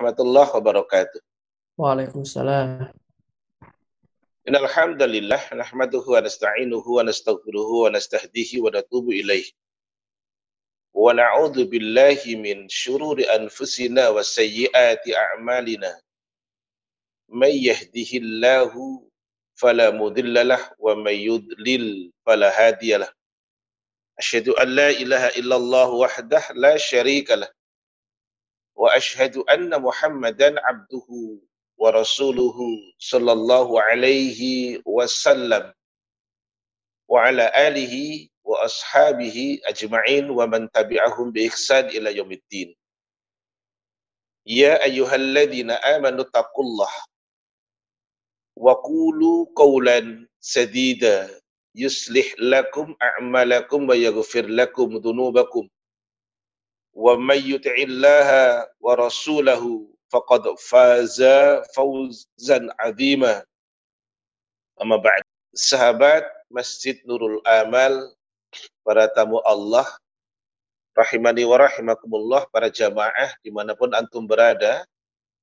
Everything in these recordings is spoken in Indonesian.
warahmatullahi wabarakatuh. Waalaikumsalam. Innal hamdalillah nahmaduhu wa nasta'inuhu wa nastaghfiruhu wa nastahdihi wa natubu ilaih. Wa na'udzu billahi min syururi anfusina wa sayyiati a'malina. May yahdihillahu fala mudhillalah wa may yudlil fala hadiyalah. Asyhadu an la ilaha illallah wahdah la syarika lah. Wa asyhadu anna Muhammadan abduhu wa rasuluhu sallallahu alaihi wasallam wa ala alihi wa ashabihi ajma'in wa man tabi'ahum bi ihsan ila yaumiddin. Ya ayyuhalladzina amanu taqullah wa qulu qawlan sadida yuslih may yuti'illaha wa rasulahu faqad faza fawzan 'azima. Amma ba'd. Sahabat Masjid Nurul Amal para tamu Allah rahimani wa rahimakumullah para jamaah di mana pun antum berada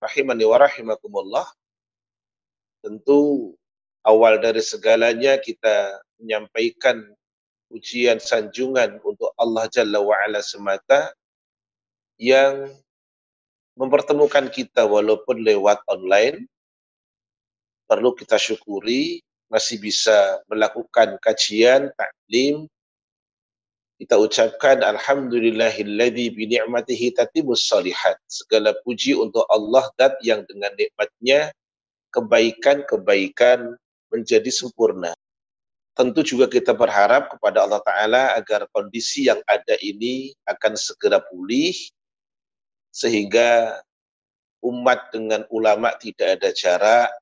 rahimani wa rahimakumullah tentu awal dari segalanya kita menyampaikan ujian sanjungan untuk Allah Jalla wa'ala semata yang mempertemukan kita walaupun lewat online perlu kita syukuri masih bisa melakukan kajian taklim kita ucapkan alhamdulillahilladzi bi ni'matihi tatimus salihat segala puji untuk Allah dat yang dengan nikmatnya kebaikan-kebaikan menjadi sempurna. Tentu juga kita berharap kepada Allah Ta'ala agar kondisi yang ada ini akan segera pulih, sehingga umat dengan ulama tidak ada jarak,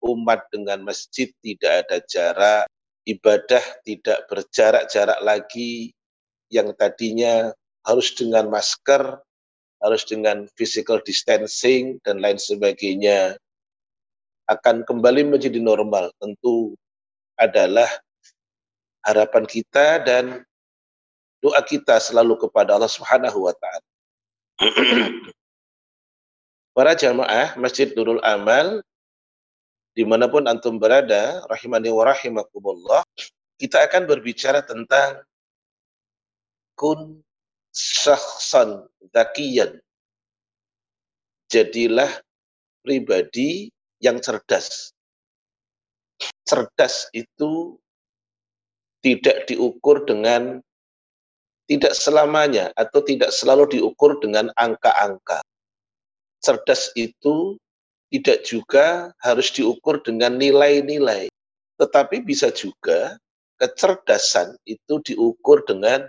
umat dengan masjid tidak ada jarak, ibadah tidak berjarak-jarak lagi, yang tadinya harus dengan masker, harus dengan physical distancing, dan lain sebagainya, akan kembali menjadi normal. Tentu adalah harapan kita dan doa kita selalu kepada Allah Subhanahu wa taala. Para jamaah Masjid Nurul Amal di mana pun antum berada, rahimani wa rahimakumullah, kita akan berbicara tentang kun syakhsan zakiyan. Jadilah pribadi yang cerdas. Cerdas itu tidak diukur dengan tidak selamanya atau tidak selalu diukur dengan angka-angka. Cerdas itu tidak juga harus diukur dengan nilai-nilai, tetapi bisa juga kecerdasan itu diukur dengan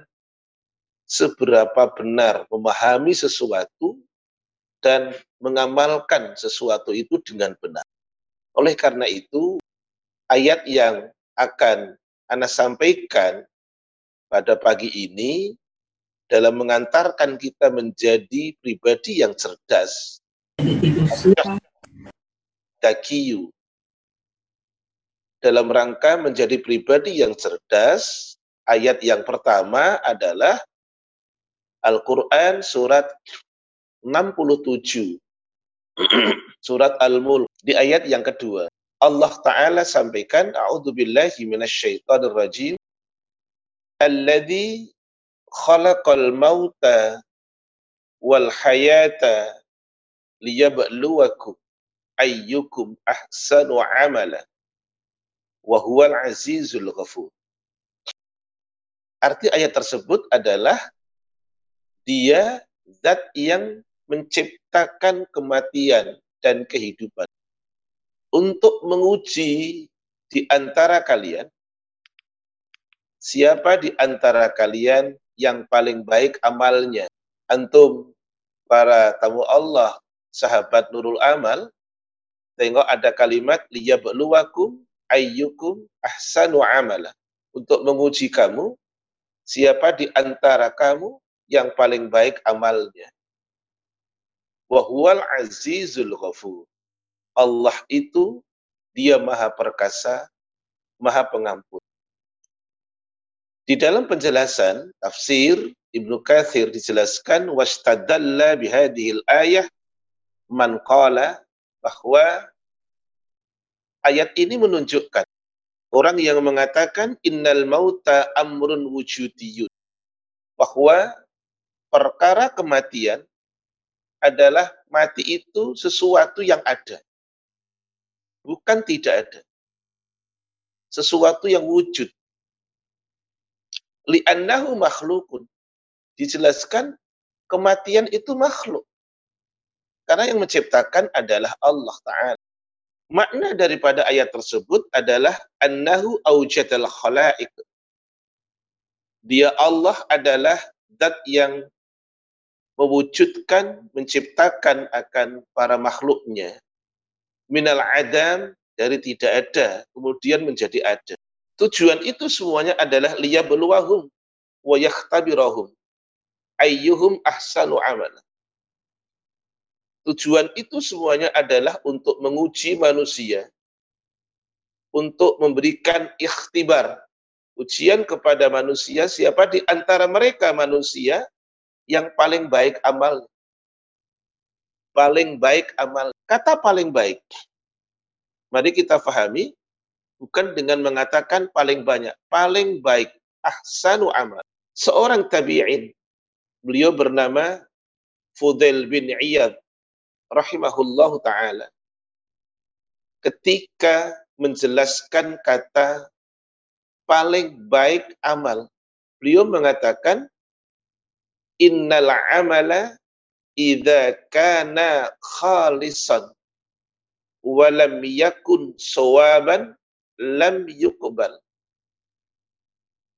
seberapa benar memahami sesuatu dan mengamalkan sesuatu itu dengan benar. Oleh karena itu, ayat yang akan Anda sampaikan pada pagi ini dalam mengantarkan kita menjadi pribadi yang cerdas. Dakiyu. Dalam rangka menjadi pribadi yang cerdas, ayat yang pertama adalah Al-Quran surat 67. surat Al-Mulk di ayat yang kedua. Allah Ta'ala sampaikan, rajim. Alladhi khalaqal mauta wal hayata liyabluwakum ayyukum ahsanu amala wa huwal azizul ghafur. Arti ayat tersebut adalah dia zat yang menciptakan kematian dan kehidupan untuk menguji di antara kalian siapa di antara kalian yang paling baik amalnya. Antum para tamu Allah, sahabat Nurul Amal, tengok ada kalimat liyabluwakum ayyukum ahsanu amala. Untuk menguji kamu, siapa di antara kamu yang paling baik amalnya. Wahuwal azizul ghafur. Allah itu dia maha perkasa, maha pengampun. Di dalam penjelasan tafsir Ibnu Kathir dijelaskan wastadalla bihadihil ayah man qala bahwa ayat ini menunjukkan orang yang mengatakan innal mauta amrun wujudiyun bahwa perkara kematian adalah mati itu sesuatu yang ada bukan tidak ada. Sesuatu yang wujud li'annahu makhlukun dijelaskan kematian itu makhluk karena yang menciptakan adalah Allah Ta'ala. Makna daripada ayat tersebut adalah annahu aujadal khalaik. Dia Allah adalah zat yang mewujudkan, menciptakan akan para makhluknya. Minal adam, dari tidak ada, kemudian menjadi ada. Tujuan itu semuanya adalah liyabluwahum wa yakhtabirahum ayyuhum ahsanu amalan Tujuan itu semuanya adalah untuk menguji manusia, untuk memberikan ikhtibar, ujian kepada manusia siapa di antara mereka manusia yang paling baik amal. Paling baik amal. Kata paling baik. Mari kita fahami, bukan dengan mengatakan paling banyak. Paling baik. Ahsanu amal. Seorang tabi'in, beliau bernama Fudail bin Iyad rahimahullahu taala ketika menjelaskan kata paling baik amal beliau mengatakan innal amala idza kana khalisan wa lam yakun sawaban lam yuqbal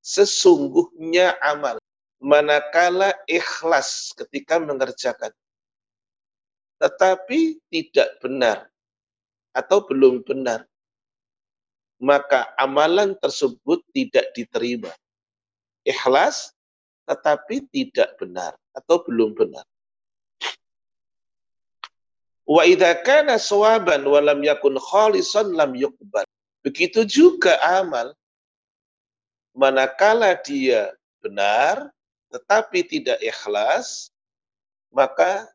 sesungguhnya amal manakala ikhlas ketika mengerjakan tetapi tidak benar atau belum benar, maka amalan tersebut tidak diterima. Ikhlas tetapi tidak benar atau belum benar. Wa idza kana sawaban wa yakun khalisan lam yuqbal. Begitu juga amal manakala dia benar tetapi tidak ikhlas maka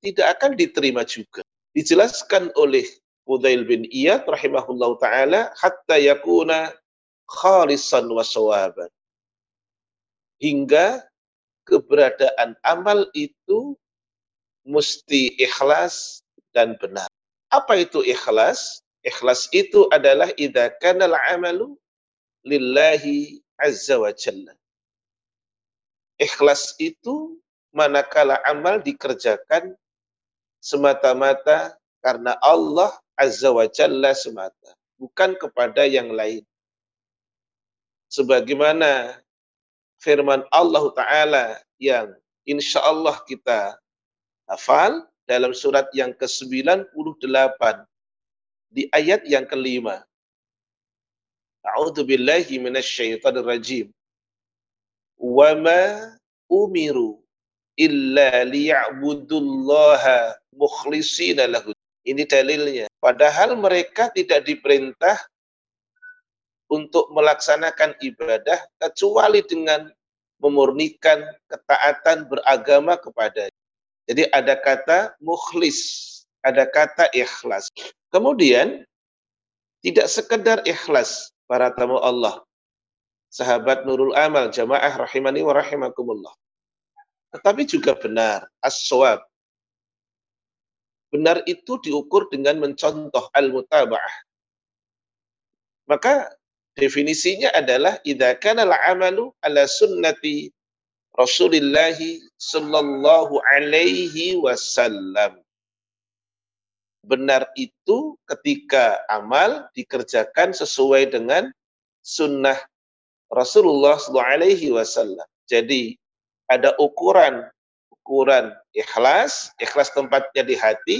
tidak akan diterima juga. Dijelaskan oleh Fudail bin Iyad rahimahullah ta'ala hatta yakuna khalisan wa sawaban. Hingga keberadaan amal itu mesti ikhlas dan benar. Apa itu ikhlas? Ikhlas itu adalah idza kana al-amalu lillahi azza wa jalla. Ikhlas itu manakala amal dikerjakan semata-mata karena Allah Azza wa Jalla semata, bukan kepada yang lain. Sebagaimana firman Allah Ta'ala yang insya Allah kita hafal dalam surat yang ke-98 di ayat yang kelima. A'udzu billahi minasyaitonir rajim. Wa ma umiru illa liya'budullaha mukhlishina lahu. Ini dalilnya. Padahal mereka tidak diperintah untuk melaksanakan ibadah kecuali dengan memurnikan ketaatan beragama kepada. Jadi ada kata mukhlis, ada kata ikhlas. Kemudian tidak sekedar ikhlas para tamu Allah. Sahabat Nurul Amal, jamaah rahimani wa rahimakumullah tetapi juga benar, as-sawab. Benar itu diukur dengan mencontoh al-mutaba'ah. Maka definisinya adalah idza kana al-amalu ala sunnati Rasulillah sallallahu alaihi wasallam. Benar itu ketika amal dikerjakan sesuai dengan sunnah Rasulullah wasallam. Jadi ada ukuran ukuran ikhlas, ikhlas tempatnya di hati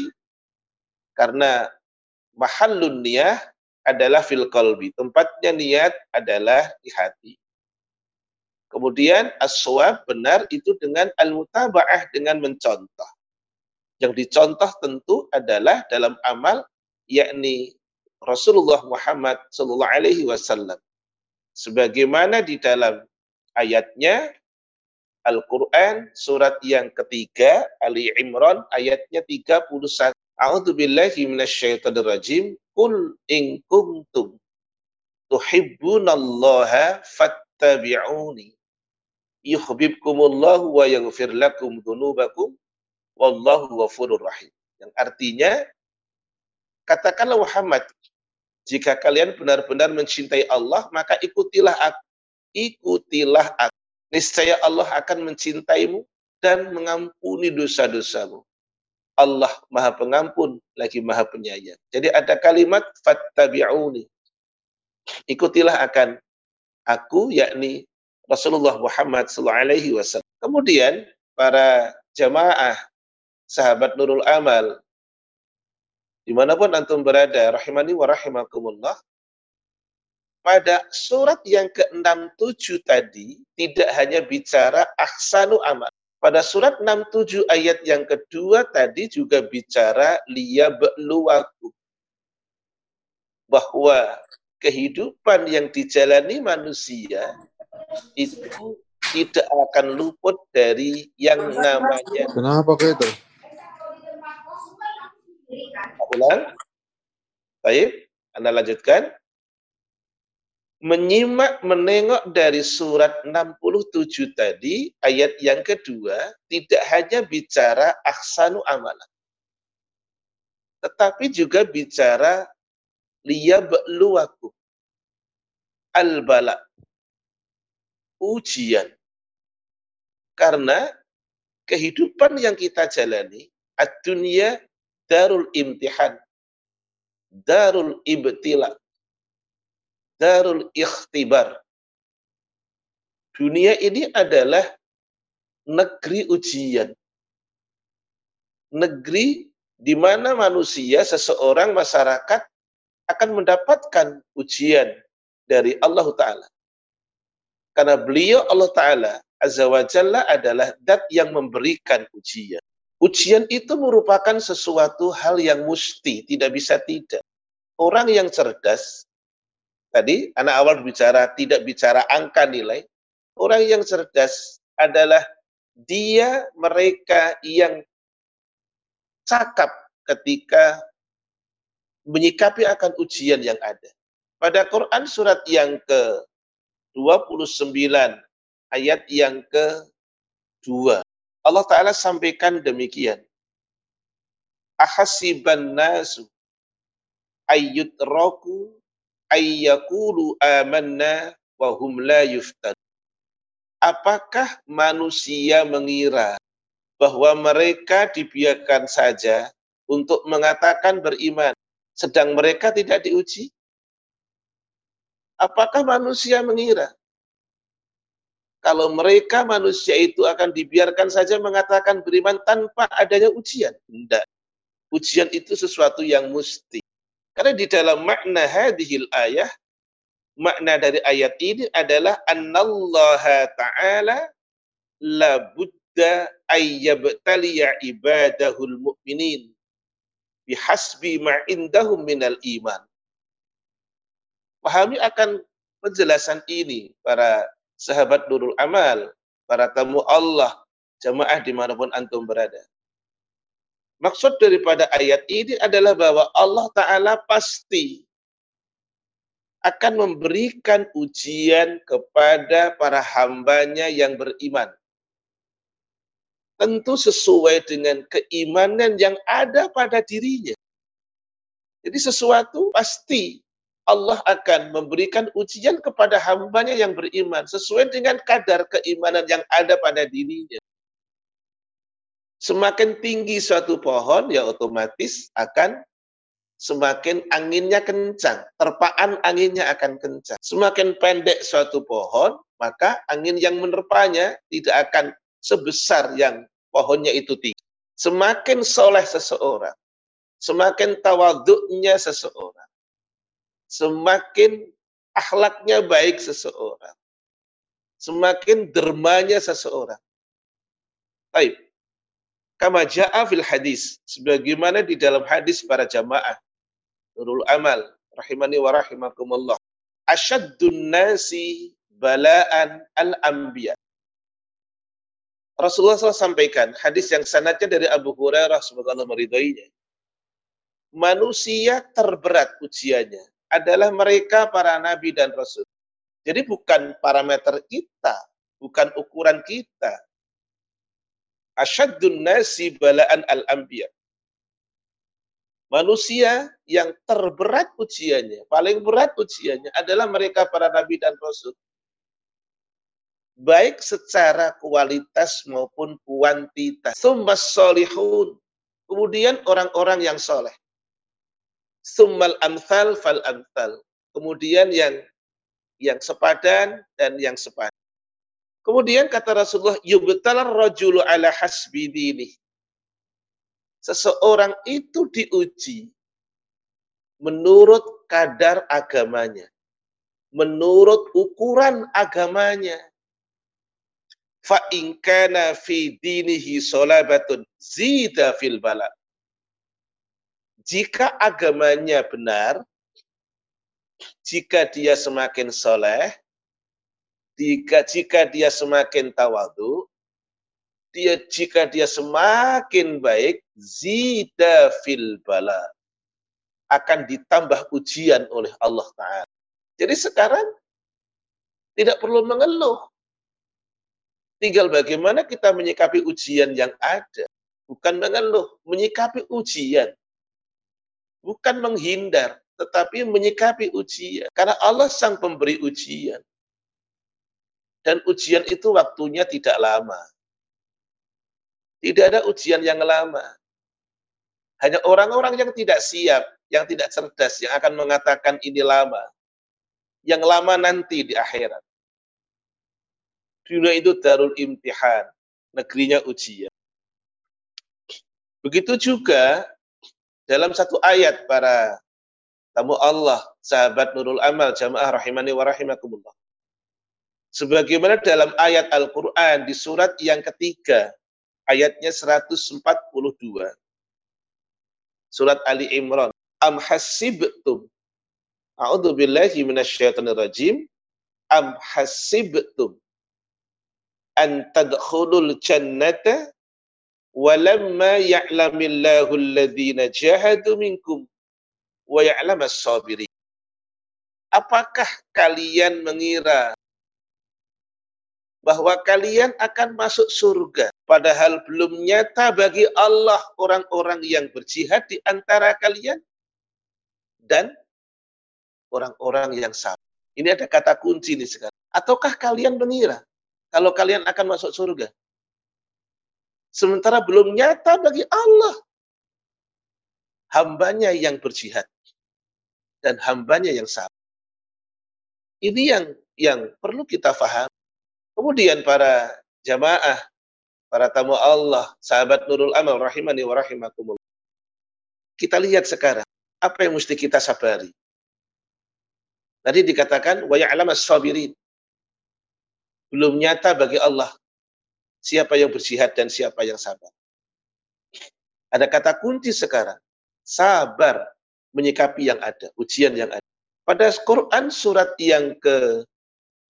karena mahallun niyah adalah fil qalbi. Tempatnya niat adalah di hati. Kemudian aswab benar itu dengan al-mutaba'ah dengan mencontoh. Yang dicontoh tentu adalah dalam amal yakni Rasulullah Muhammad sallallahu alaihi wasallam. Sebagaimana di dalam ayatnya Al-Quran surat yang ketiga Ali Imran ayatnya 31. A'udzu billahi minasyaitonir rajim. Qul in kuntum tuhibbunallaha fattabi'uni yuhibbukumullahu wa yaghfir lakum dzunubakum wallahu ghafurur rahim. Yang artinya katakanlah Muhammad jika kalian benar-benar mencintai Allah maka ikutilah aku ikutilah aku niscaya Allah akan mencintaimu dan mengampuni dosa-dosamu. Allah Maha Pengampun lagi Maha Penyayang. Jadi ada kalimat fattabi'uni. Ikutilah akan aku yakni Rasulullah Muhammad wasallam. Kemudian para jamaah sahabat Nurul Amal di mana pun antum berada rahimani wa rahimakumullah pada surat yang ke-67 tadi tidak hanya bicara ahsanu amal. Pada surat 67 ayat yang kedua tadi juga bicara liyabluwakum. Bahwa kehidupan yang dijalani manusia itu tidak akan luput dari yang namanya Kenapa itu? Ulang. Baik, Anda lanjutkan menyimak menengok dari surat 67 tadi ayat yang kedua tidak hanya bicara ahsanu amalan tetapi juga bicara liyabluwakum al-bala ujian karena kehidupan yang kita jalani ad-dunya darul imtihan darul ibtila darul ikhtibar. Dunia ini adalah negeri ujian. Negeri di mana manusia, seseorang, masyarakat akan mendapatkan ujian dari Allah Ta'ala. Karena beliau Allah Ta'ala Azza wa Jalla adalah dat yang memberikan ujian. Ujian itu merupakan sesuatu hal yang mesti, tidak bisa tidak. Orang yang cerdas Tadi anak awal bicara tidak bicara angka nilai. Orang yang cerdas adalah dia mereka yang cakap ketika menyikapi akan ujian yang ada. Pada Quran surat yang ke-29 ayat yang ke-2 Allah Ta'ala sampaikan demikian. Ahasiban nasu ayyut roku ayyakulu amanna wa hum la yuftan. Apakah manusia mengira bahwa mereka dibiarkan saja untuk mengatakan beriman, sedang mereka tidak diuji? Apakah manusia mengira kalau mereka manusia itu akan dibiarkan saja mengatakan beriman tanpa adanya ujian? Tidak. Ujian itu sesuatu yang mesti. Karena di dalam makna hadhil ayah, makna dari ayat ini adalah annallaha ta'ala la budda ayyabtaliya ibadahul mu'minin bihasbi ma'indahum minal iman. Pahami akan penjelasan ini para sahabat Nurul Amal, para tamu Allah, jamaah di mana pun antum berada. Maksud daripada ayat ini adalah bahwa Allah Ta'ala pasti akan memberikan ujian kepada para hambanya yang beriman. Tentu sesuai dengan keimanan yang ada pada dirinya. Jadi sesuatu pasti Allah akan memberikan ujian kepada hambanya yang beriman sesuai dengan kadar keimanan yang ada pada dirinya. Semakin tinggi suatu pohon, ya otomatis akan semakin anginnya kencang. Terpaan anginnya akan kencang. Semakin pendek suatu pohon, maka angin yang menerpanya tidak akan sebesar yang pohonnya itu tinggi. Semakin soleh seseorang, semakin tawaduknya seseorang, semakin akhlaknya baik seseorang, semakin dermanya seseorang. Baik, kama ja'a fil hadis. Sebagaimana di dalam hadis para jamaah. Nurul amal rahimani wa rahimakumullah. Asyaddun nasi bala'an al anbiya Rasulullah SAW sampaikan hadis yang sanadnya dari Abu Hurairah semoga Allah meridhoinya. Manusia terberat ujiannya adalah mereka para nabi dan rasul. Jadi bukan parameter kita, bukan ukuran kita. Asyaddun nasi bala'an al-anbiya. Manusia yang terberat ujiannya, paling berat ujiannya adalah mereka para nabi dan rasul. Baik secara kualitas maupun kuantitas. Solihun. Kemudian orang-orang yang soleh. Summal amthal fal amthal. Kemudian yang yang sepadan dan yang sepadan. Kemudian kata Rasulullah, yubtalar rajulu ala hasbi dini. Seseorang itu diuji menurut kadar agamanya. Menurut ukuran agamanya. Fa in kana fi dinihi solabatun zida fil balad. Jika agamanya benar, jika dia semakin soleh, jika, jika dia semakin tawadu, dia jika dia semakin baik, zida fil bala akan ditambah ujian oleh Allah Ta'ala. Jadi sekarang tidak perlu mengeluh. Tinggal bagaimana kita menyikapi ujian yang ada. Bukan mengeluh, menyikapi ujian. Bukan menghindar, tetapi menyikapi ujian. Karena Allah sang pemberi ujian. Dan ujian itu waktunya tidak lama. Tidak ada ujian yang lama. Hanya orang-orang yang tidak siap, yang tidak cerdas, yang akan mengatakan ini lama. Yang lama nanti di akhirat. Dunia itu darul imtihan, negerinya ujian. Begitu juga dalam satu ayat para tamu Allah, sahabat Nurul Amal, jamaah rahimani wa rahimakumullah. Sebagaimana dalam ayat Al-Quran di surat yang ketiga, ayatnya 142. Surat Ali Imran. Am hasibtum. A'udhu billahi minasyaitanir rajim. Am hasibtum. An tadkhulul jannata walamma ya'lamillahu alladhina jahadu minkum wa ya'lamas sabirin. Apakah kalian mengira bahwa kalian akan masuk surga. Padahal belum nyata bagi Allah orang-orang yang berjihad di antara kalian dan orang-orang yang sama. Ini ada kata kunci nih sekarang. Ataukah kalian mengira kalau kalian akan masuk surga? Sementara belum nyata bagi Allah. Hambanya yang berjihad. Dan hambanya yang sama. Ini yang yang perlu kita faham. Kemudian para jamaah, para tamu Allah, sahabat Nurul Amal rahimani wa rahimakumullah. Kita lihat sekarang, apa yang mesti kita sabari? Tadi dikatakan wa ya'lamas sabirin. Belum nyata bagi Allah siapa yang berjihad dan siapa yang sabar. Ada kata kunci sekarang, sabar menyikapi yang ada, ujian yang ada. Pada Quran surat yang ke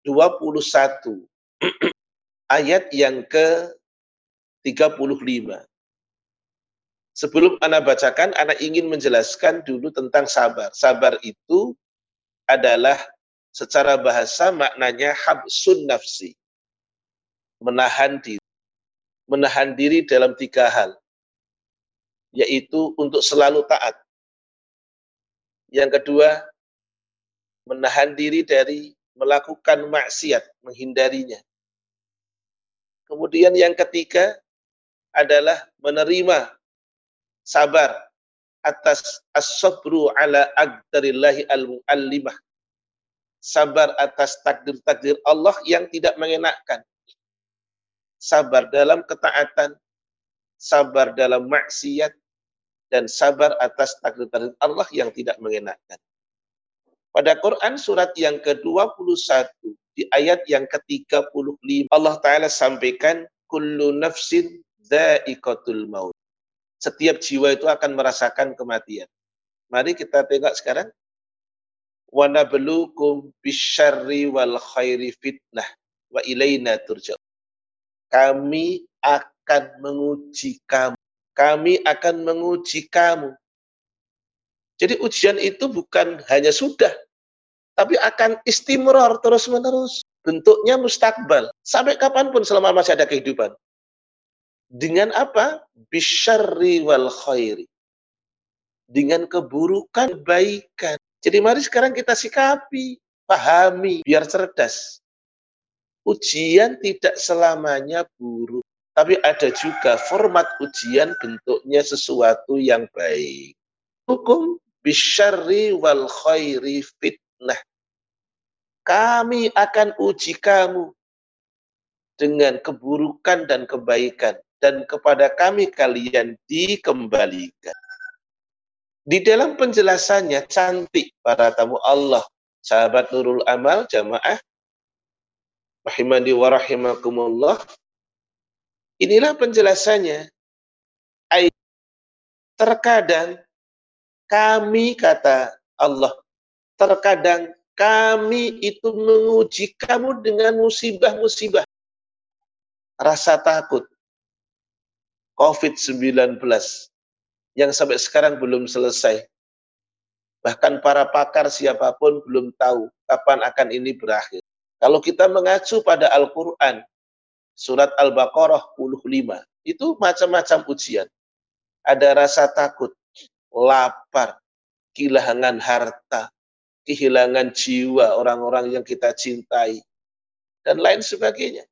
21 ayat yang ke-35. Sebelum Anda bacakan, Anda ingin menjelaskan dulu tentang sabar. Sabar itu adalah secara bahasa maknanya habsun nafsi. Menahan diri. Menahan diri dalam tiga hal. Yaitu untuk selalu taat. Yang kedua, menahan diri dari melakukan maksiat, menghindarinya. Kemudian yang ketiga adalah menerima sabar atas as-sabru ala aqdarillahi al-muallimah. Sabar atas takdir-takdir Allah yang tidak mengenakkan. Sabar dalam ketaatan, sabar dalam maksiat, dan sabar atas takdir-takdir Allah yang tidak mengenakkan. Pada Quran surat yang ke-21 di ayat yang ke-35 Allah taala sampaikan kullu nafsin maut. Setiap jiwa itu akan merasakan kematian. Mari kita tengok sekarang. Wa nabluukum bisyarri wal khairi fitnah wa ilaina turja'un. Kami akan menguji kamu. Kami akan menguji kamu. Jadi ujian itu bukan hanya sudah, tapi akan istimror terus-menerus. Bentuknya mustakbal. Sampai kapan pun selama masih ada kehidupan. Dengan apa? Bisyarri wal khairi. Dengan keburukan, kebaikan. Jadi mari sekarang kita sikapi, pahami, biar cerdas. Ujian tidak selamanya buruk. Tapi ada juga format ujian bentuknya sesuatu yang baik. Hukum bisyarri wal khairi fitnah. Kami akan uji kamu dengan keburukan dan kebaikan. Dan kepada kami kalian dikembalikan. Di dalam penjelasannya cantik para tamu Allah, sahabat Nurul Amal, jamaah, rahimani wa rahimakumullah, Inilah penjelasannya. Terkadang kami kata Allah, terkadang kami itu menguji kamu dengan musibah-musibah. Rasa takut. COVID-19 yang sampai sekarang belum selesai. Bahkan para pakar siapa pun belum tahu kapan akan ini berakhir. Kalau kita mengacu pada Al-Quran, surat Al-Baqarah 15. Itu macam-macam ujian. Ada rasa takut, lapar, kehilangan harta, kehilangan jiwa orang-orang yang kita cintai, dan lain sebagainya.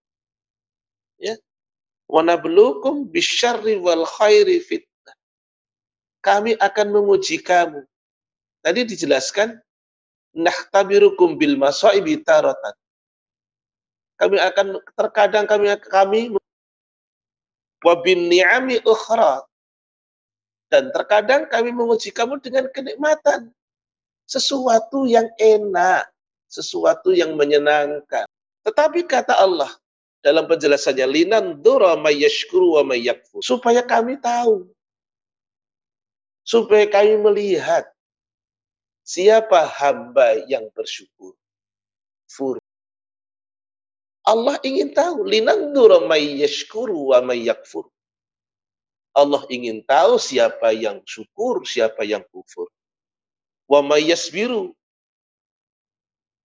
Ya. Wanablukum bisyarri wal khairi fitnah. Kami akan menguji kamu. Tadi dijelaskan, nahtabirukum bil masaibi taratan kami akan terkadang kami kami ukhra. Dan terkadang kami menguji kamu dengan kenikmatan. Sesuatu yang enak sesuatu yang menyenangkan. Tetapi kata Allah dalam penjelasannya linan dura mayyashkuru wa mayyakfur supaya kami tahu. Supaya kami melihat siapa hamba yang bersyukur. Fur Allah ingin tahu linandzura may yashkuru wa may yakfur. Allah ingin tahu siapa yang syukur, siapa yang kufur. Wa may yasbiru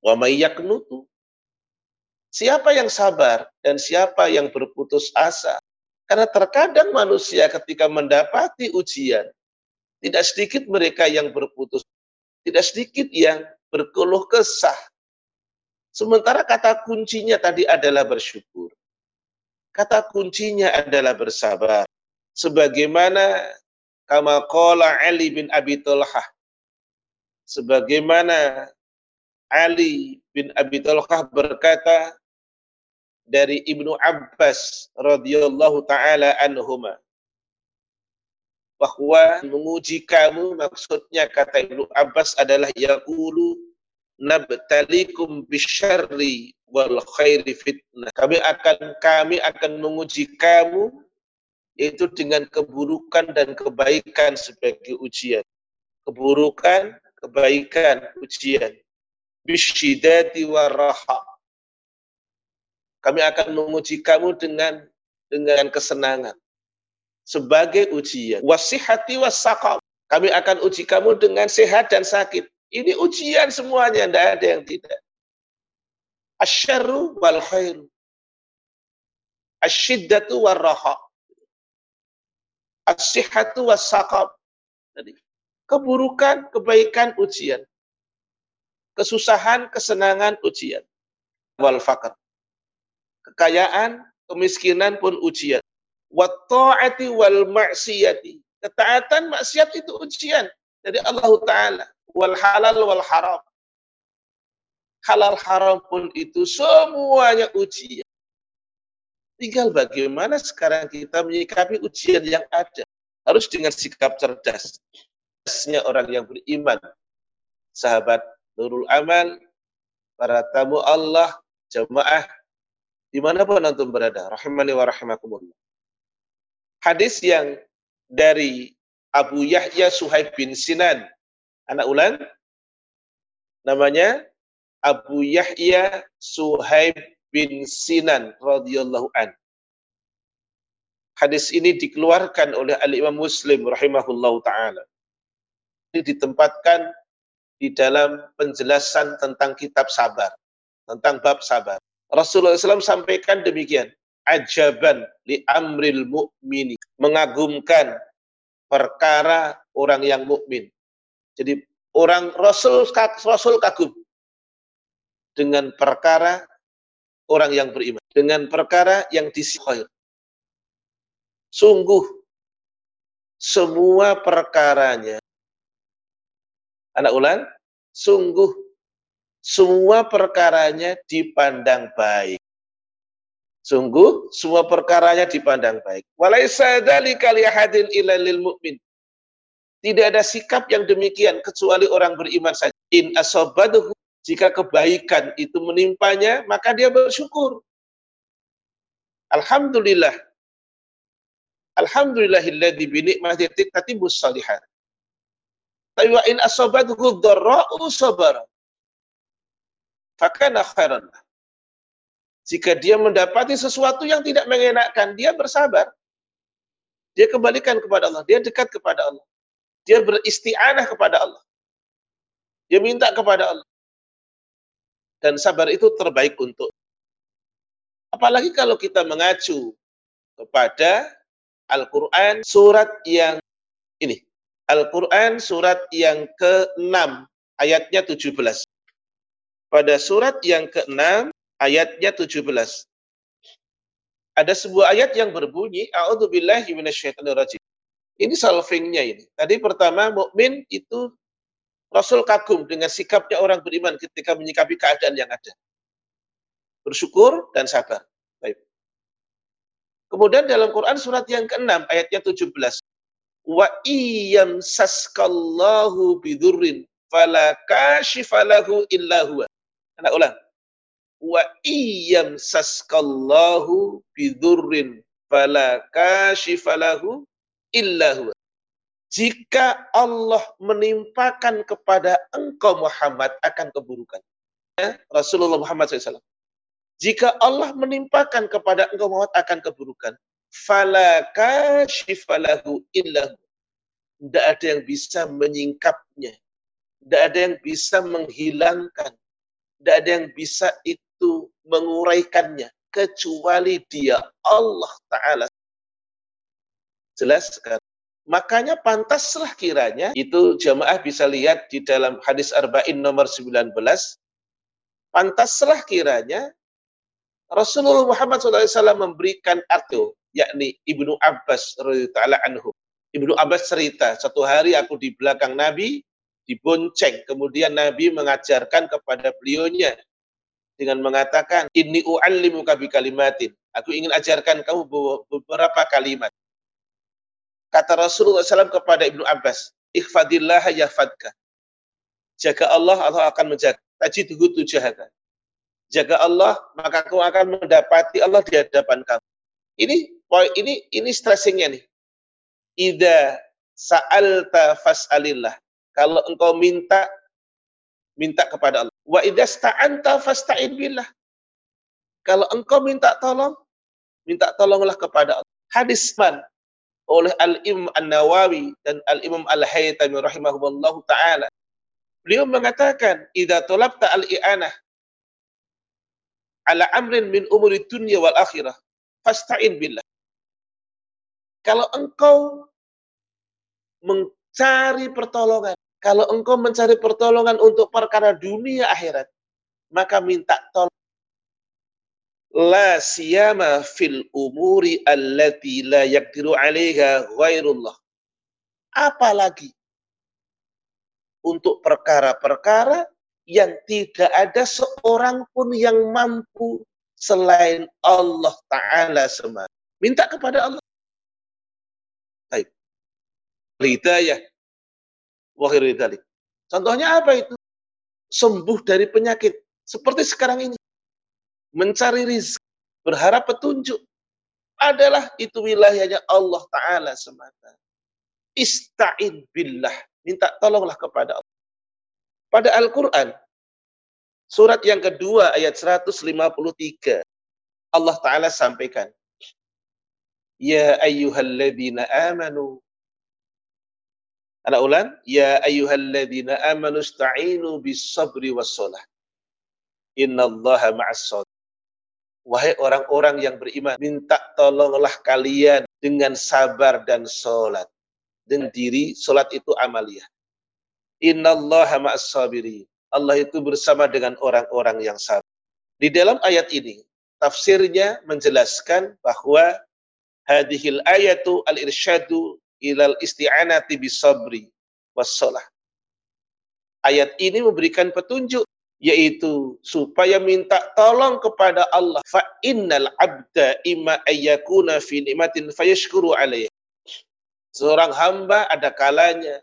wa may yaknutu. Siapa yang sabar dan siapa yang berputus asa. Karena terkadang manusia ketika mendapati ujian, tidak sedikit mereka yang berputus, tidak sedikit yang berkeluh kesah, Sementara kata kuncinya tadi adalah bersyukur. Kata kuncinya adalah bersabar. Sebagaimana kama qala Ali bin Abi Talhah. Sebagaimana Ali bin Abi Talhah berkata dari Ibnu Abbas radhiyallahu taala anhuma bahwa menguji kamu maksudnya kata Ibnu Abbas adalah yaqulu nabtalikum bisyarri wal khairi fitnah. Kami akan kami akan menguji kamu itu dengan keburukan dan kebaikan sebagai ujian. Keburukan, kebaikan, ujian. Bisyidati waraha. Kami akan menguji kamu dengan dengan kesenangan sebagai ujian. Wasihati wasaqam. Kami akan uji kamu dengan sehat dan sakit. Ini ujian semuanya, tidak ada yang tidak. Asyarru wal khairu. Asyiddatu wal raha. Asyihatu was saqab. Keburukan, kebaikan, ujian. Kesusahan, kesenangan, ujian. Wal fakr. Kekayaan, kemiskinan pun ujian. Wa ta'ati wal maksiyati. Ketaatan, maksiat itu ujian dari Allah Ta'ala wal halal wal haram. Halal haram pun itu semuanya ujian. Tinggal bagaimana sekarang kita menyikapi ujian yang ada. Harus dengan sikap cerdas. Cerdasnya orang yang beriman. Sahabat Nurul Amal, para tamu Allah, jamaah, di mana pun antum berada. Rahimani wa rahimakumullah. Hadis yang dari Abu Yahya Suhaib bin Sinan anak ulan namanya Abu Yahya Suhaib bin Sinan radhiyallahu an. Hadis ini dikeluarkan oleh Al-Imam Muslim rahimahullah ta'ala. Ini ditempatkan di dalam penjelasan tentang kitab sabar. Tentang bab sabar. Rasulullah SAW sampaikan demikian. Ajaban li amril mu'mini. Mengagumkan perkara orang yang mukmin. Jadi orang Rasul Rasul kagum dengan perkara orang yang beriman, dengan perkara yang disihir. Sungguh semua perkaranya anak ulang sungguh semua perkaranya dipandang baik. Sungguh semua perkaranya dipandang baik. Walaisa dzalika li ahadin illa lil mu'min. Tidak ada sikap yang demikian kecuali orang beriman saja. In asabaduhu jika kebaikan itu menimpanya, maka dia bersyukur. Alhamdulillah Alhamdulillahilladzi bi ni'matihi tatimus salihat. Tapi wa in asabathu dharra'u sabara. Fakana khairan. Jika dia mendapati sesuatu yang tidak mengenakkan, dia bersabar. Dia kembalikan kepada Allah, dia dekat kepada Allah. Dia beristi'anah kepada Allah. Dia minta kepada Allah. Dan sabar itu terbaik untuk. Apalagi kalau kita mengacu kepada Al-Quran surat yang ini. Al-Quran surat yang ke-6 ayatnya 17. Pada surat yang ke-6 ayatnya 17. Ada sebuah ayat yang berbunyi. Ini solvingnya ini. Tadi pertama mukmin itu Rasul kagum dengan sikapnya orang beriman ketika menyikapi keadaan yang ada. Bersyukur dan sabar. Kemudian dalam Quran surat yang ke-6 ayatnya 17. Wa iyam saskallahu bidurrin fala kashifalahu illa huwa. Anak ulang. Wa iyam saskallahu bidurrin fala kashifalahu illa huwa. Jika Allah menimpakan kepada engkau Muhammad akan keburukan. Ya, Rasulullah Muhammad SAW jika Allah menimpakan kepada engkau maut akan keburukan, fala kashifalahu illahu. Tidak ada yang bisa menyingkapnya. Tidak ada yang bisa menghilangkan. Tidak ada yang bisa itu menguraikannya. Kecuali dia Allah Ta'ala. Jelas sekali. Makanya pantaslah kiranya, itu jamaah bisa lihat di dalam hadis Arba'in nomor 19, pantaslah kiranya Rasulullah Muhammad SAW memberikan arti, yakni Ibnu Abbas radhiyallahu anhu. Ibnu Abbas cerita, satu hari aku di belakang Nabi, dibonceng. Kemudian Nabi mengajarkan kepada beliaunya dengan mengatakan, Inni u'allimu kabi kalimatin. Aku ingin ajarkan kamu beberapa kalimat. Kata Rasulullah SAW kepada Ibnu Abbas, Ikhfadillah yafadka. Jaga Allah, Allah akan menjaga. Tajiduhu tujahaka jaga Allah, maka kamu akan mendapati Allah di hadapan kamu. Ini ini ini stressingnya nih. Ida sa'alta fas'alillah. Kalau engkau minta minta kepada Allah. Wa idza sta'anta fasta'in billah. Kalau engkau minta tolong, minta tolonglah kepada Allah. Hadis man oleh Al-Imam An-Nawawi dan Al-Imam Al-Haytami rahimahullah taala. Beliau mengatakan, "Idza talabta al-i'anah ala amrin min umuri dunia wal akhirah fasta'in billah. Kalau engkau mencari pertolongan, kalau engkau mencari pertolongan untuk perkara dunia akhirat, maka minta tolong. La siyama fil umuri allati la yakdiru alaiha ghairullah. Apalagi untuk perkara-perkara yang tidak ada seorang pun yang mampu selain Allah Ta'ala semata. Minta kepada Allah. Baik. Hidayah. Wahir Contohnya apa itu? Sembuh dari penyakit. Seperti sekarang ini. Mencari rizki. Berharap petunjuk. Adalah itu wilayahnya Allah Ta'ala semata. Ista'in billah. Minta tolonglah kepada Allah. Pada Al-Quran, surat yang kedua ayat 153, Allah Ta'ala sampaikan, Ya ayyuhalladzina amanu. Anak ulang, ya ayyuhalladzina amanu ista'inu bis sabri was salah. Innallaha ma'as Wahai orang-orang yang beriman, minta tolonglah kalian dengan sabar dan sholat. Dengan diri, sholat itu amaliyah. Innallaha ma'as sabirin. Allah itu bersama dengan orang-orang yang sabar. Di dalam ayat ini, tafsirnya menjelaskan bahwa hadhil ayatu al-irsyadu ilal isti'anati bisabri wassalah. Ayat ini memberikan petunjuk yaitu supaya minta tolong kepada Allah. Fa innal abda imma ayyakuna fi nikmatin fayashkuru alaihi seorang hamba ada kalanya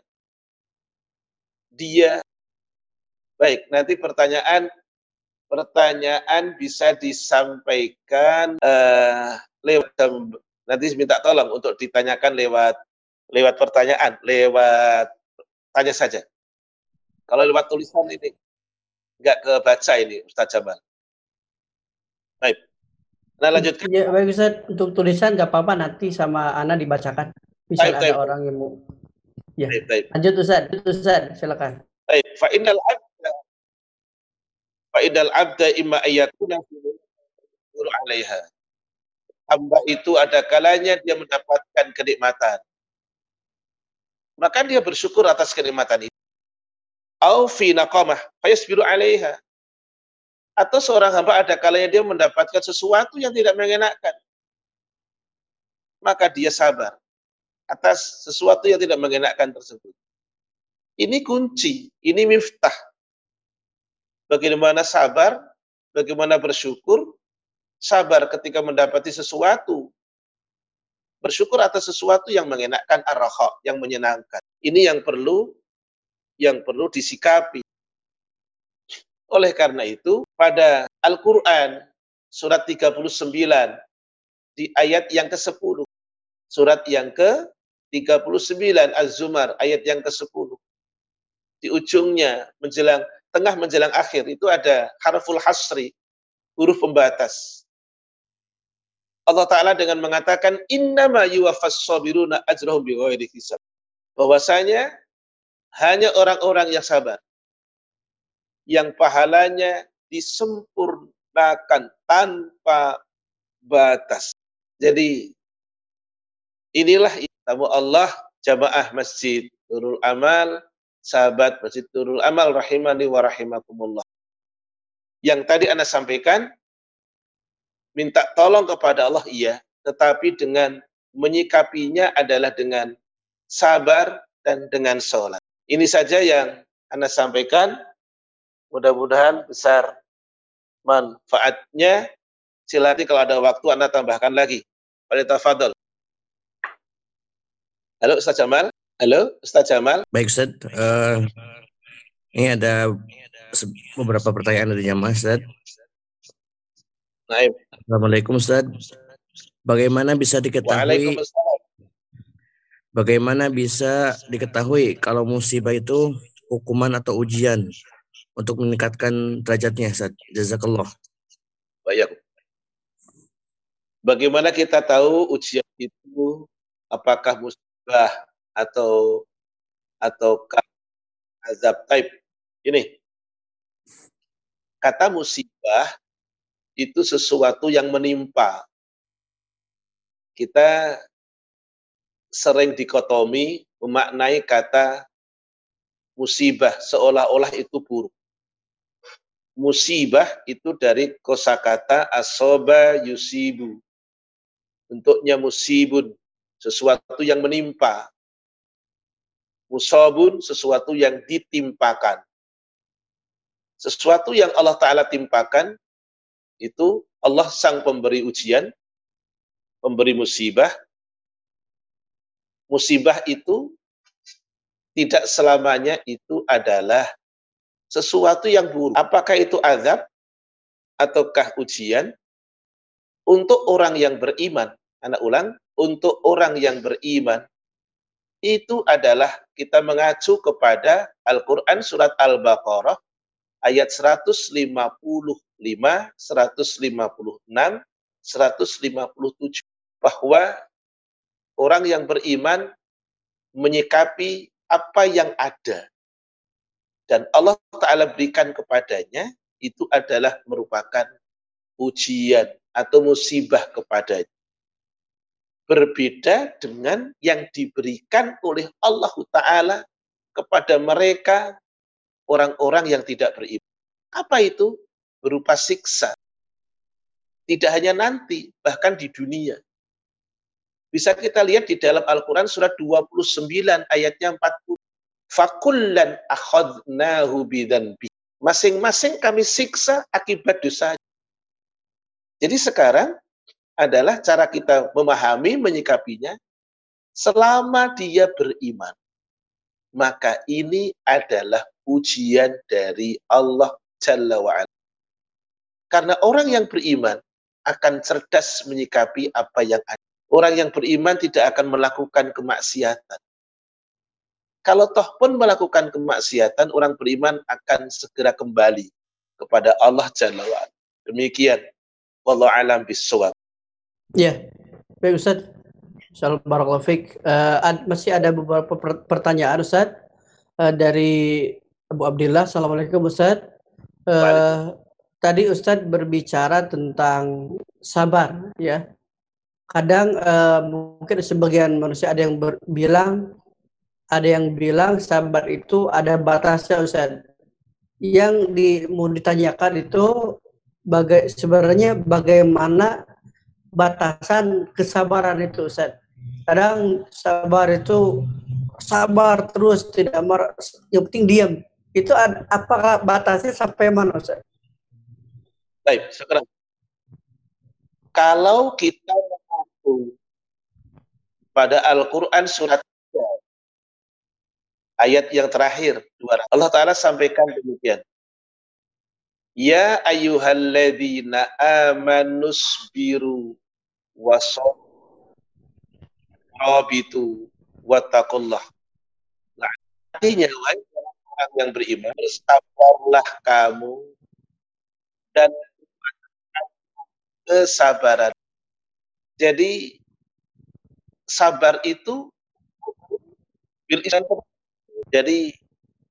dia. Baik nanti pertanyaan pertanyaan bisa disampaikan uh, lewat nanti minta tolong untuk ditanyakan lewat lewat pertanyaan lewat tanya saja. Kalau lewat tulisan ini nggak kebaca ini Ustaz Jamal. Baik. Nah lanjutkan. Ya, baik Ustaz, untuk tulisan nggak apa-apa nanti sama Ana dibacakan. Bisa ada taib. orang yang mau. Ya. Taib, taib. Lanjut Ustaz, Ustaz, silakan. Baik, fa innal abda fa innal abda imma ayakuna fi alaiha. Hamba itu ada kalanya dia mendapatkan kenikmatan. Maka dia bersyukur atas kenikmatan itu au fi naqamah fayasbiru 'alaiha. Atau seorang hamba ada kalanya dia mendapatkan sesuatu yang tidak mengenakan. Maka dia sabar atas sesuatu yang tidak mengenakan tersebut. Ini kunci, ini miftah. Bagaimana sabar, bagaimana bersyukur, sabar ketika mendapati sesuatu, bersyukur atas sesuatu yang mengenakan arroha, yang menyenangkan. Ini yang perlu yang perlu disikapi. Oleh karena itu, pada Al-Quran, surat 39, di ayat yang ke-10, surat yang ke-39, Az-Zumar, ayat yang ke-10, di ujungnya, menjelang tengah menjelang akhir, itu ada harful hasri, huruf pembatas. Allah Ta'ala dengan mengatakan, Innama yuwafas sabiruna ajrahum bighairi hisab. Bahwasanya hanya orang-orang yang sabar. Yang pahalanya disempurnakan tanpa batas. Jadi inilah tamu Allah jamaah Masjid Nurul Amal, sahabat Masjid Nurul Amal rahimani wa rahimakumullah. Yang tadi Anda sampaikan, minta tolong kepada Allah iya, tetapi dengan menyikapinya adalah dengan sabar dan dengan sholat. Ini saja yang Anda sampaikan. Mudah-mudahan besar manfaatnya. Silakan kalau ada waktu Anda tambahkan lagi. Pak Fadl. Halo Ustaz Jamal. Halo Ustaz Jamal. Baik Ustaz. Uh, ini ada beberapa pertanyaan dari jamaah Ustaz. Naim. Assalamualaikum Ustaz. Bagaimana bisa diketahui Bagaimana bisa diketahui kalau musibah itu hukuman atau ujian untuk meningkatkan derajatnya? Jazakallah. Baik. Bagaimana kita tahu ujian itu apakah musibah atau ataukah azab taib? Ini kata musibah itu sesuatu yang menimpa. Kita sering dikotomi memaknai kata musibah seolah-olah itu buruk. Musibah itu dari kosakata asoba yusibu. Bentuknya musibun, sesuatu yang menimpa. Musobun, sesuatu yang ditimpakan. Sesuatu yang Allah Ta'ala timpakan, itu Allah sang pemberi ujian, pemberi musibah, musibah itu tidak selamanya itu adalah sesuatu yang buruk. Apakah itu azab ataukah ujian? Untuk orang yang beriman, anak ulang, untuk orang yang beriman, itu adalah kita mengacu kepada Al-Quran Surat Al-Baqarah ayat 155, 156, 157 bahwa Orang yang beriman menyikapi apa yang ada. Dan Allah Ta'ala berikan kepadanya, itu adalah merupakan ujian atau musibah kepadanya. Berbeda dengan yang diberikan oleh Allah Ta'ala kepada mereka orang-orang yang tidak beriman. Apa itu? Berupa siksa. Tidak hanya nanti, bahkan di dunia. Bisa kita lihat di dalam Al-Quran surat 29 ayatnya 40. Fakullan akhadnahu bidanbi. Masing-masing kami siksa akibat dosa. Jadi sekarang adalah cara kita memahami, menyikapinya. Selama dia beriman, maka ini adalah ujian dari Allah Jalla wa'ala. Karena orang yang beriman akan cerdas menyikapi apa yang ada. Orang yang beriman tidak akan melakukan kemaksiatan. Kalau toh pun melakukan kemaksiatan, orang beriman akan segera kembali kepada Allah Jalla wa'ala. Demikian. Wallahu alam bisawab. Ya, baik Ustaz. Salam barakallahu Uh, ad, masih ada beberapa pertanyaan Ustaz uh, dari Abu Abdillah. Assalamualaikum Ustaz. Uh, tadi Ustadz berbicara tentang sabar ya kadang uh, mungkin sebagian manusia ada yang bilang ada yang bilang sabar itu ada batasnya Ustaz. Yang di, mau ditanyakan itu baga sebenarnya bagaimana batasan kesabaran itu Ustaz. Kadang sabar itu sabar terus tidak marah, yang penting diam. Itu ada, apakah batasnya sampai mana Ustaz? Baik, sekarang kalau kita pada Al-Quran surat 3, ayat yang terakhir Allah Ta'ala sampaikan demikian Ya ayyuhalladzina amanus biru wasobitu wattaqullah. Nah, artinya orang yang beriman, bersabarlah kamu dan kesabaran. Jadi sabar itu jadi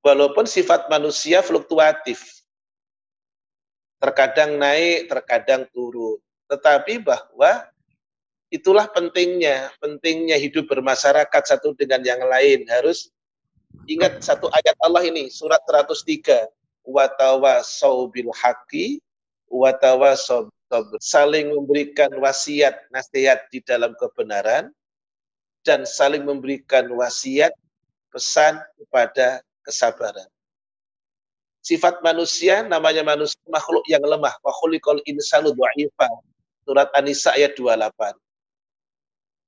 walaupun sifat manusia fluktuatif terkadang naik terkadang turun. Tetapi bahwa itulah pentingnya pentingnya hidup bermasyarakat satu dengan yang lain. Harus ingat satu ayat Allah ini surat 103 watawa bil haqi watawa saling memberikan wasiat nasihat di dalam kebenaran dan saling memberikan wasiat pesan kepada kesabaran. Sifat manusia namanya manusia makhluk yang lemah. Wa khuliqal insanu dha'ifa. Surat An-Nisa ayat 28.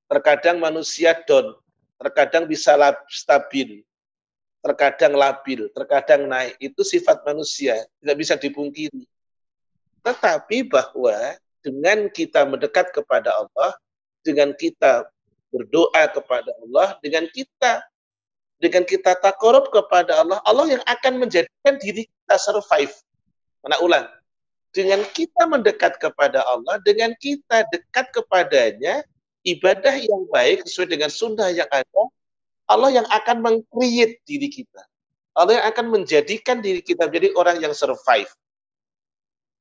Terkadang manusia down, terkadang bisa stabil, terkadang labil, terkadang naik. Itu sifat manusia, tidak bisa dipungkiri. Tetapi bahwa dengan kita mendekat kepada Allah, dengan kita berdoa kepada Allah, dengan kita dengan kita takorup kepada Allah, Allah yang akan menjadikan diri kita survive. Mana ulang? Dengan kita mendekat kepada Allah, dengan kita dekat kepadanya, ibadah yang baik sesuai dengan sunnah yang ada, Allah yang akan mengcreate diri kita. Allah yang akan menjadikan diri kita menjadi orang yang survive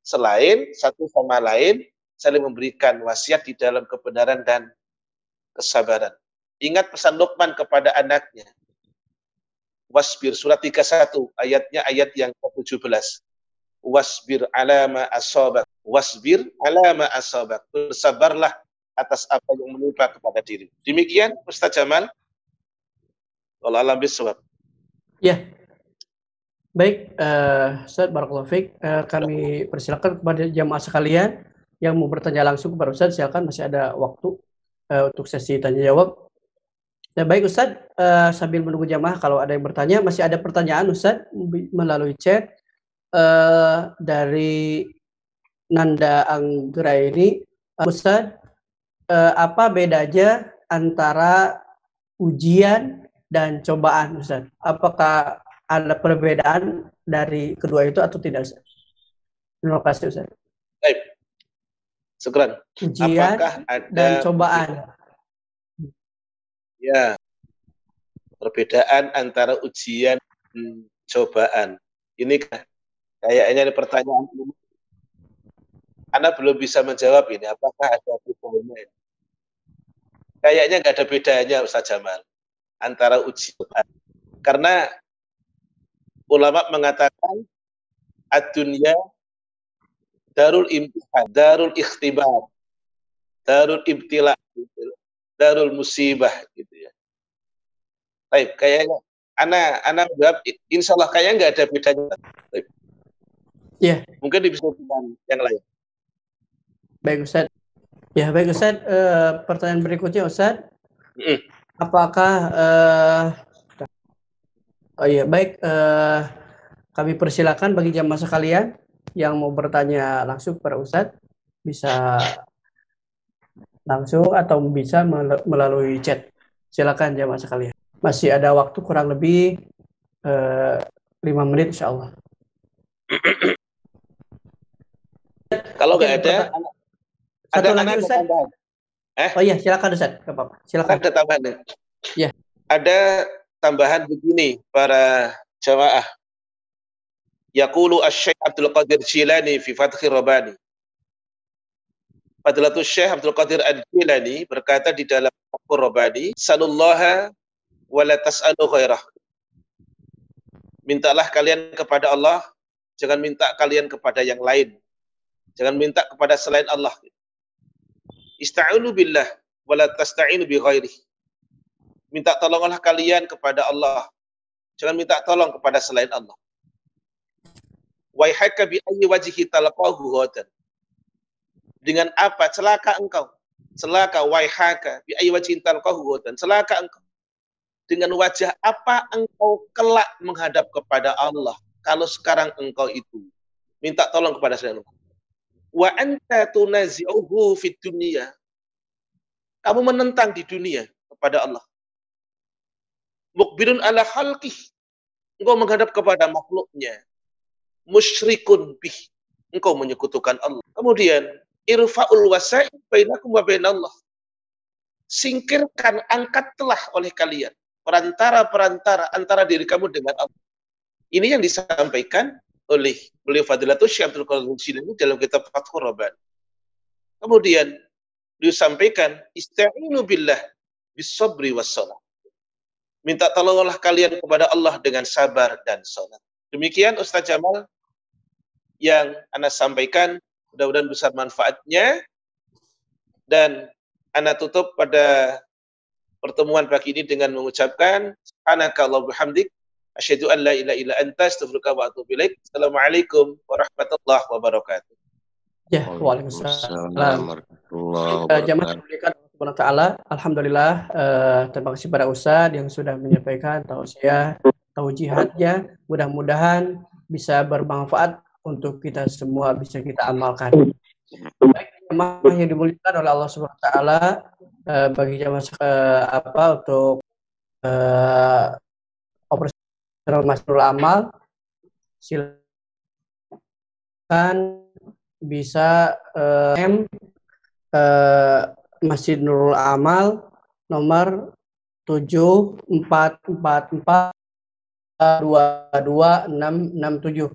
selain satu sama lain saling memberikan wasiat di dalam kebenaran dan kesabaran. Ingat pesan Luqman kepada anaknya. Wasbir surat 31 ayatnya ayat yang ke-17. Wasbir alama asabak. Wasbir alama asabak. Bersabarlah atas apa yang menimpa kepada diri. Demikian Ustaz Jamal. Allah alam bisawab. Ya, Baik, uh, Ustaz Barakallahu Fik, uh, kami persilakan kepada jamaah sekalian yang mau bertanya langsung kepada Ustaz, silakan masih ada waktu uh, untuk sesi tanya jawab. Ya, baik Ustaz, uh, sambil menunggu jamaah kalau ada yang bertanya, masih ada pertanyaan Ustaz melalui chat uh, dari Nanda Anggra ini. Uh, Ustaz, uh, apa bedanya antara ujian dan cobaan Ustaz? Apakah ada perbedaan dari kedua itu atau tidak Ustaz? Terima kasih Ustaz. Baik. Sekarang, Ujian Apakah ada dan cobaan. Ya. Perbedaan antara ujian dan cobaan. Ini kayaknya ini pertanyaan. Anda belum bisa menjawab ini. Apakah ada bedanya? Kayaknya nggak ada bedanya Ustaz Jamal antara ujian. Karena ulama mengatakan ad-dunya darul imtihan, darul ikhtibar, darul ibtila, darul musibah gitu ya. Baik, kayaknya ana ana jawab insya Allah kayaknya nggak ada bedanya. Iya. Mungkin bisa dengan yang lain. Baik Ustaz. Ya baik Ustaz. Uh, pertanyaan berikutnya Ustaz. Mm. Apakah uh, oh iya baik uh, kami persilakan bagi jamaah sekalian yang mau bertanya langsung kepada Ustadz bisa langsung atau bisa melalui chat. Silakan jamaah sekalian. Masih ada waktu kurang lebih lima uh, menit insya Allah. Kalau nggak ada, satu ada, lagi ada Ustaz. Eh? Oh iya, silakan Ustaz. Enggak apa-apa. Silakan. Ada tambahan. Ya. Ada tambahan begini para jamaah. Yaqulu Asy-Syaikh Abdul Qadir Jilani fi Fathir Rabbani. Fadilatul Syekh Abdul Qadir Al-Jilani berkata di dalam Fathur Rabbani, "Salullaha wa la tas'alu khairah." Mintalah kalian kepada Allah, jangan minta kalian kepada yang lain. Jangan minta kepada selain Allah. Ista'inu billah wala tasta'inu bi ghairi. Minta tolonglah kalian kepada Allah. Jangan minta tolong kepada selain Allah. Waihaka bi ghadan. Dengan apa celaka engkau? Celaka waihaka bi ghadan. Celaka engkau. Dengan wajah apa engkau kelak menghadap kepada Allah? Kalau sekarang engkau itu minta tolong kepada selain Allah wa anta tunazi'uhu fid dunya. Kamu menentang di dunia kepada Allah. Mukbirun ala khalqih. Engkau menghadap kepada makhluknya. Musyrikun bih. Engkau menyekutukan Allah. Kemudian, irfa'ul wasa'id bainakum wa bainallah. Singkirkan, angkatlah oleh kalian. Perantara-perantara antara diri kamu dengan Allah. Ini yang disampaikan oleh beliau Fadilatul Syekh Abdul Qadir Jilani dalam kitab Fathur Rabban. Kemudian disampaikan ista'inu billah bisabri wassalam. Minta tolonglah kalian kepada Allah dengan sabar dan salat. Demikian Ustaz Jamal yang Anda sampaikan. Mudah-mudahan besar manfaatnya. Dan Anda tutup pada pertemuan pagi ini dengan mengucapkan Subhanaka Allah bihamdik Asyhadu an la ilaha illa anta astaghfiruka wa atubu ilaik. Assalamualaikum warahmatullahi wabarakatuh. Ya, waalaikumsalam warahmatullahi wabarakatuh. Subhanahu taala, alhamdulillah uh, terima kasih pada Ustaz yang sudah menyampaikan tausiah taujihatnya. Mudah-mudahan bisa bermanfaat untuk kita semua bisa kita amalkan. Baik jamaah yang dimuliakan oleh Allah Subhanahu wa taala uh, bagi jamaah uh, apa untuk uh, Masrul Amal silakan bisa uh, M Masjid Nurul Amal nomor 7444 22667.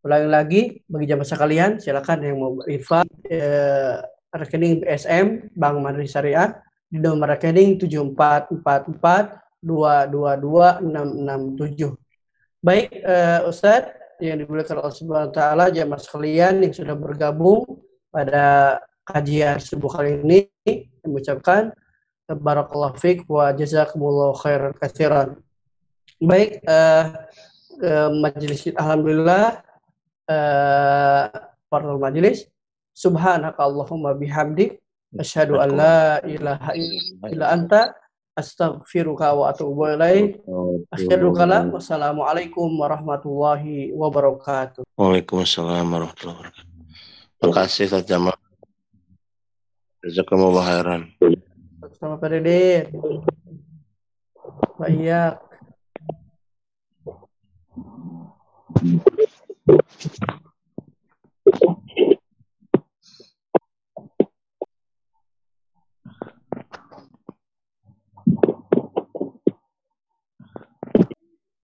Ulangi lagi bagi jamaah sekalian silakan yang mau berinfak eh, rekening BSM Bank Mandiri Syariah di nomor rekening 7444 222667. Baik uh, Ustadz yang dimuliakan Allah Subhanahu wa taala jamaah sekalian yang sudah bergabung pada kajian subuh kali ini mengucapkan barakallahu fiik wa jazakumullahu khairan katsiran. Baik uh, uh, majelis alhamdulillah uh, para majelis subhanaka Allahumma bihamdik asyhadu an la ilaha illa anta astaghfiruka wa atubu ilaik. Asyhadu kala wassalamualaikum warahmatullahi wabarakatuh. Waalaikumsalam warahmatullahi wabarakatuh. Terima kasih Ustaz Jamal. Jazakumullah khairan. Sama Pak Didit. Banyak. Thank you.